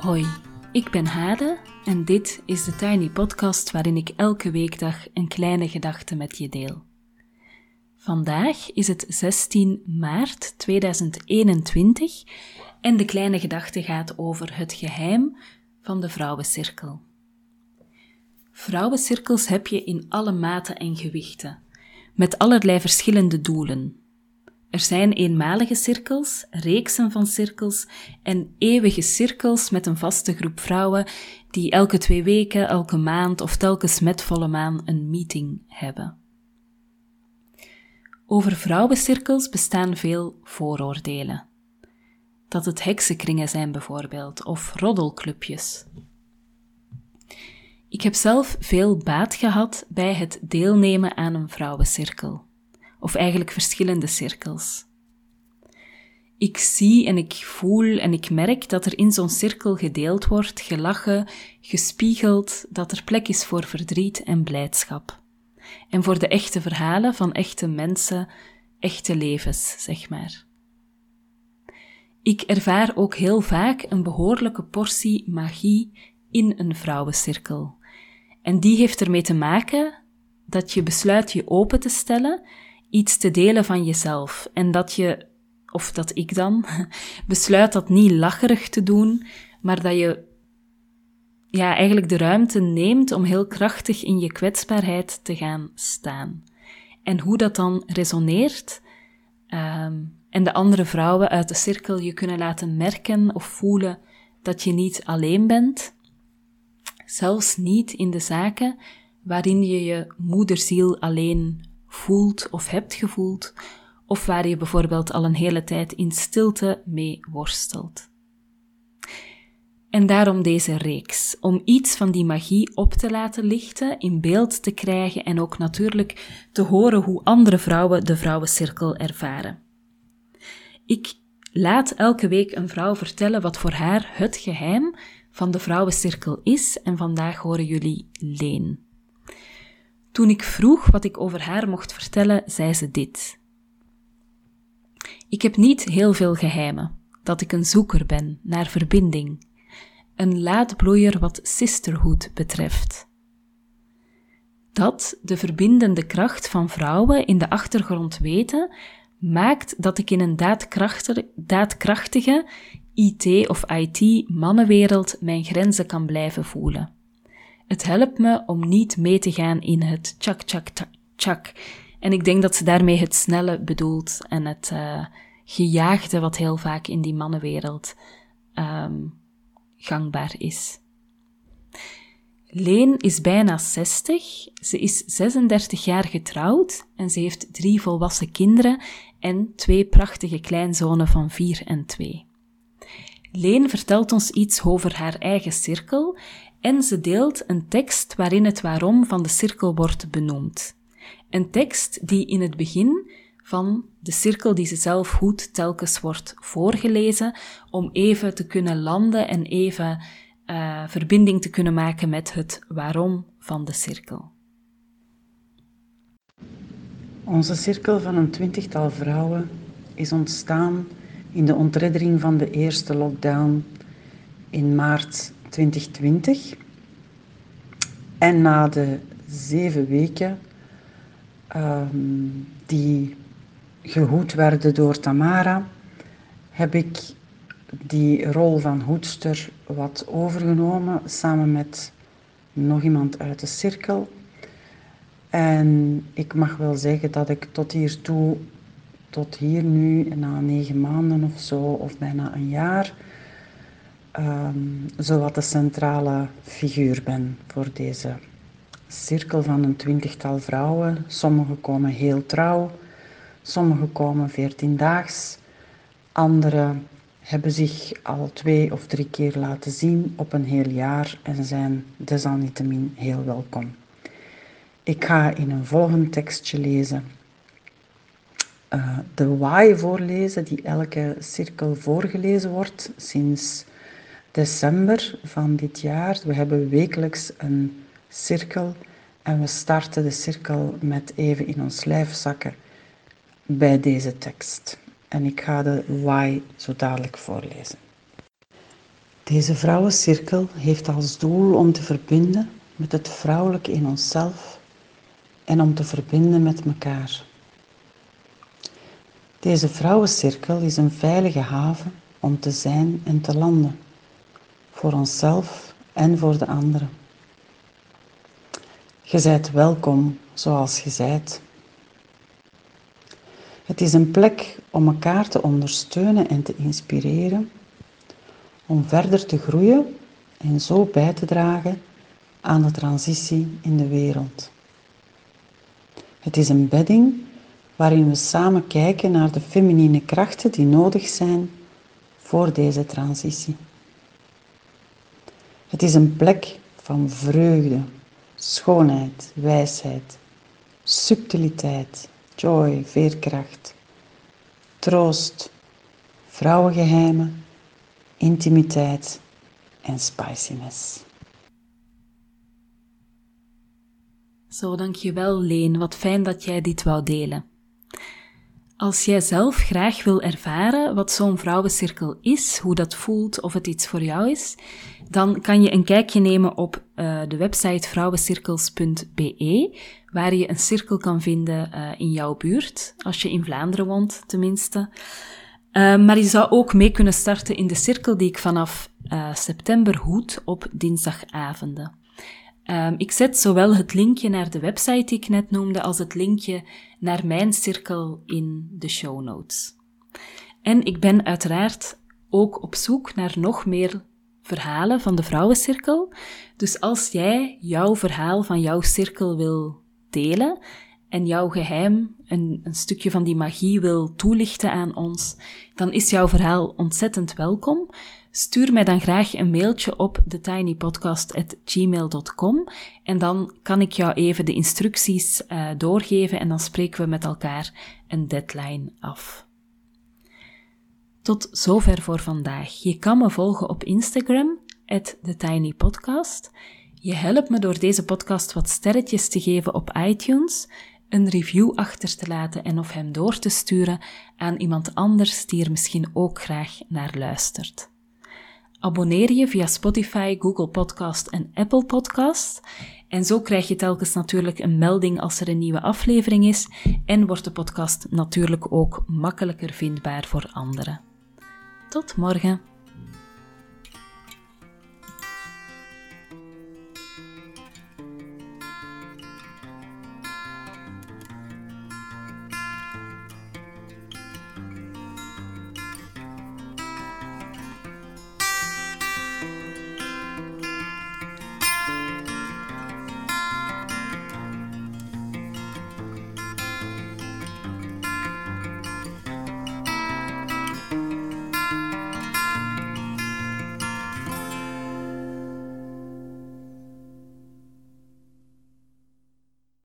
Hoi, ik ben Hade en dit is de Tiny Podcast waarin ik elke weekdag een kleine gedachte met je deel. Vandaag is het 16 maart 2021 en de kleine gedachte gaat over het geheim van de vrouwencirkel. Vrouwencirkels heb je in alle maten en gewichten, met allerlei verschillende doelen. Er zijn eenmalige cirkels, reeksen van cirkels en eeuwige cirkels met een vaste groep vrouwen die elke twee weken, elke maand of telkens met volle maan een meeting hebben. Over vrouwencirkels bestaan veel vooroordelen. Dat het heksenkringen zijn bijvoorbeeld, of roddelclubjes. Ik heb zelf veel baat gehad bij het deelnemen aan een vrouwencirkel of eigenlijk verschillende cirkels. Ik zie en ik voel en ik merk dat er in zo'n cirkel gedeeld wordt, gelachen, gespiegeld, dat er plek is voor verdriet en blijdschap. En voor de echte verhalen van echte mensen, echte levens, zeg maar. Ik ervaar ook heel vaak een behoorlijke portie magie in een vrouwencirkel. En die heeft ermee te maken dat je besluit je open te stellen iets te delen van jezelf en dat je, of dat ik dan, besluit dat niet lacherig te doen, maar dat je ja, eigenlijk de ruimte neemt om heel krachtig in je kwetsbaarheid te gaan staan. En hoe dat dan resoneert um, en de andere vrouwen uit de cirkel je kunnen laten merken of voelen dat je niet alleen bent, zelfs niet in de zaken waarin je je moederziel alleen voelt of hebt gevoeld, of waar je bijvoorbeeld al een hele tijd in stilte mee worstelt. En daarom deze reeks, om iets van die magie op te laten lichten, in beeld te krijgen en ook natuurlijk te horen hoe andere vrouwen de vrouwencirkel ervaren. Ik laat elke week een vrouw vertellen wat voor haar het geheim van de vrouwencirkel is en vandaag horen jullie Leen. Toen ik vroeg wat ik over haar mocht vertellen, zei ze dit. Ik heb niet heel veel geheimen, dat ik een zoeker ben naar verbinding, een laadbloeier wat sisterhood betreft. Dat de verbindende kracht van vrouwen in de achtergrond weten, maakt dat ik in een daadkrachtige IT- of IT-mannenwereld mijn grenzen kan blijven voelen. Het helpt me om niet mee te gaan in het tjak, tjak, tjak. En ik denk dat ze daarmee het snelle bedoelt en het uh, gejaagde wat heel vaak in die mannenwereld um, gangbaar is. Leen is bijna 60, ze is 36 jaar getrouwd en ze heeft drie volwassen kinderen en twee prachtige kleinzonen van 4 en 2. Leen vertelt ons iets over haar eigen cirkel en ze deelt een tekst waarin het waarom van de cirkel wordt benoemd. Een tekst die in het begin van de cirkel die ze zelf goed telkens wordt voorgelezen, om even te kunnen landen en even uh, verbinding te kunnen maken met het waarom van de cirkel. Onze cirkel van een twintigtal vrouwen is ontstaan in de ontreddering van de eerste lockdown in maart 2020. En na de zeven weken um, die gehoed werden door Tamara, heb ik die rol van hoedster wat overgenomen samen met nog iemand uit de cirkel. En ik mag wel zeggen dat ik tot hier toe, tot hier nu, na negen maanden of zo, of bijna een jaar, um, zowat de centrale figuur ben voor deze cirkel van een twintigtal vrouwen. Sommigen komen heel trouw, sommigen komen veertiendaags, anderen hebben zich al twee of drie keer laten zien op een heel jaar en zijn desalniettemin heel welkom. Ik ga in een volgend tekstje lezen uh, de why voorlezen, die elke cirkel voorgelezen wordt sinds december van dit jaar. We hebben wekelijks een cirkel en we starten de cirkel met even in ons lijf zakken bij deze tekst. En ik ga de why zo dadelijk voorlezen. Deze vrouwencirkel heeft als doel om te verbinden met het vrouwelijke in onszelf en om te verbinden met elkaar. Deze vrouwencirkel is een veilige haven om te zijn en te landen, voor onszelf en voor de anderen. Je zijt welkom zoals je zijt. Het is een plek om elkaar te ondersteunen en te inspireren, om verder te groeien en zo bij te dragen aan de transitie in de wereld. Het is een bedding waarin we samen kijken naar de feminine krachten die nodig zijn voor deze transitie. Het is een plek van vreugde, schoonheid, wijsheid, subtiliteit, joy, veerkracht, troost, vrouwengeheimen, intimiteit en spiciness. Zo, dankjewel Leen. Wat fijn dat jij dit wou delen. Als jij zelf graag wil ervaren wat zo'n vrouwencirkel is, hoe dat voelt, of het iets voor jou is, dan kan je een kijkje nemen op uh, de website vrouwencirkels.be, waar je een cirkel kan vinden uh, in jouw buurt, als je in Vlaanderen woont tenminste. Uh, maar je zou ook mee kunnen starten in de cirkel die ik vanaf september hoed op dinsdagavonden. Um, ik zet zowel het linkje naar de website die ik net noemde, als het linkje naar mijn cirkel in de show notes. En ik ben uiteraard ook op zoek naar nog meer verhalen van de vrouwencirkel. Dus als jij jouw verhaal van jouw cirkel wil delen en jouw geheim, een, een stukje van die magie wil toelichten aan ons, dan is jouw verhaal ontzettend welkom. Stuur mij dan graag een mailtje op thetinypodcast.gmail.com en dan kan ik jou even de instructies uh, doorgeven en dan spreken we met elkaar een deadline af. Tot zover voor vandaag. Je kan me volgen op Instagram, TheTinyPodcast. Je helpt me door deze podcast wat sterretjes te geven op iTunes, een review achter te laten en of hem door te sturen aan iemand anders die er misschien ook graag naar luistert. Abonneer je via Spotify, Google Podcast en Apple Podcast. En zo krijg je telkens natuurlijk een melding als er een nieuwe aflevering is en wordt de podcast natuurlijk ook makkelijker vindbaar voor anderen. Tot morgen.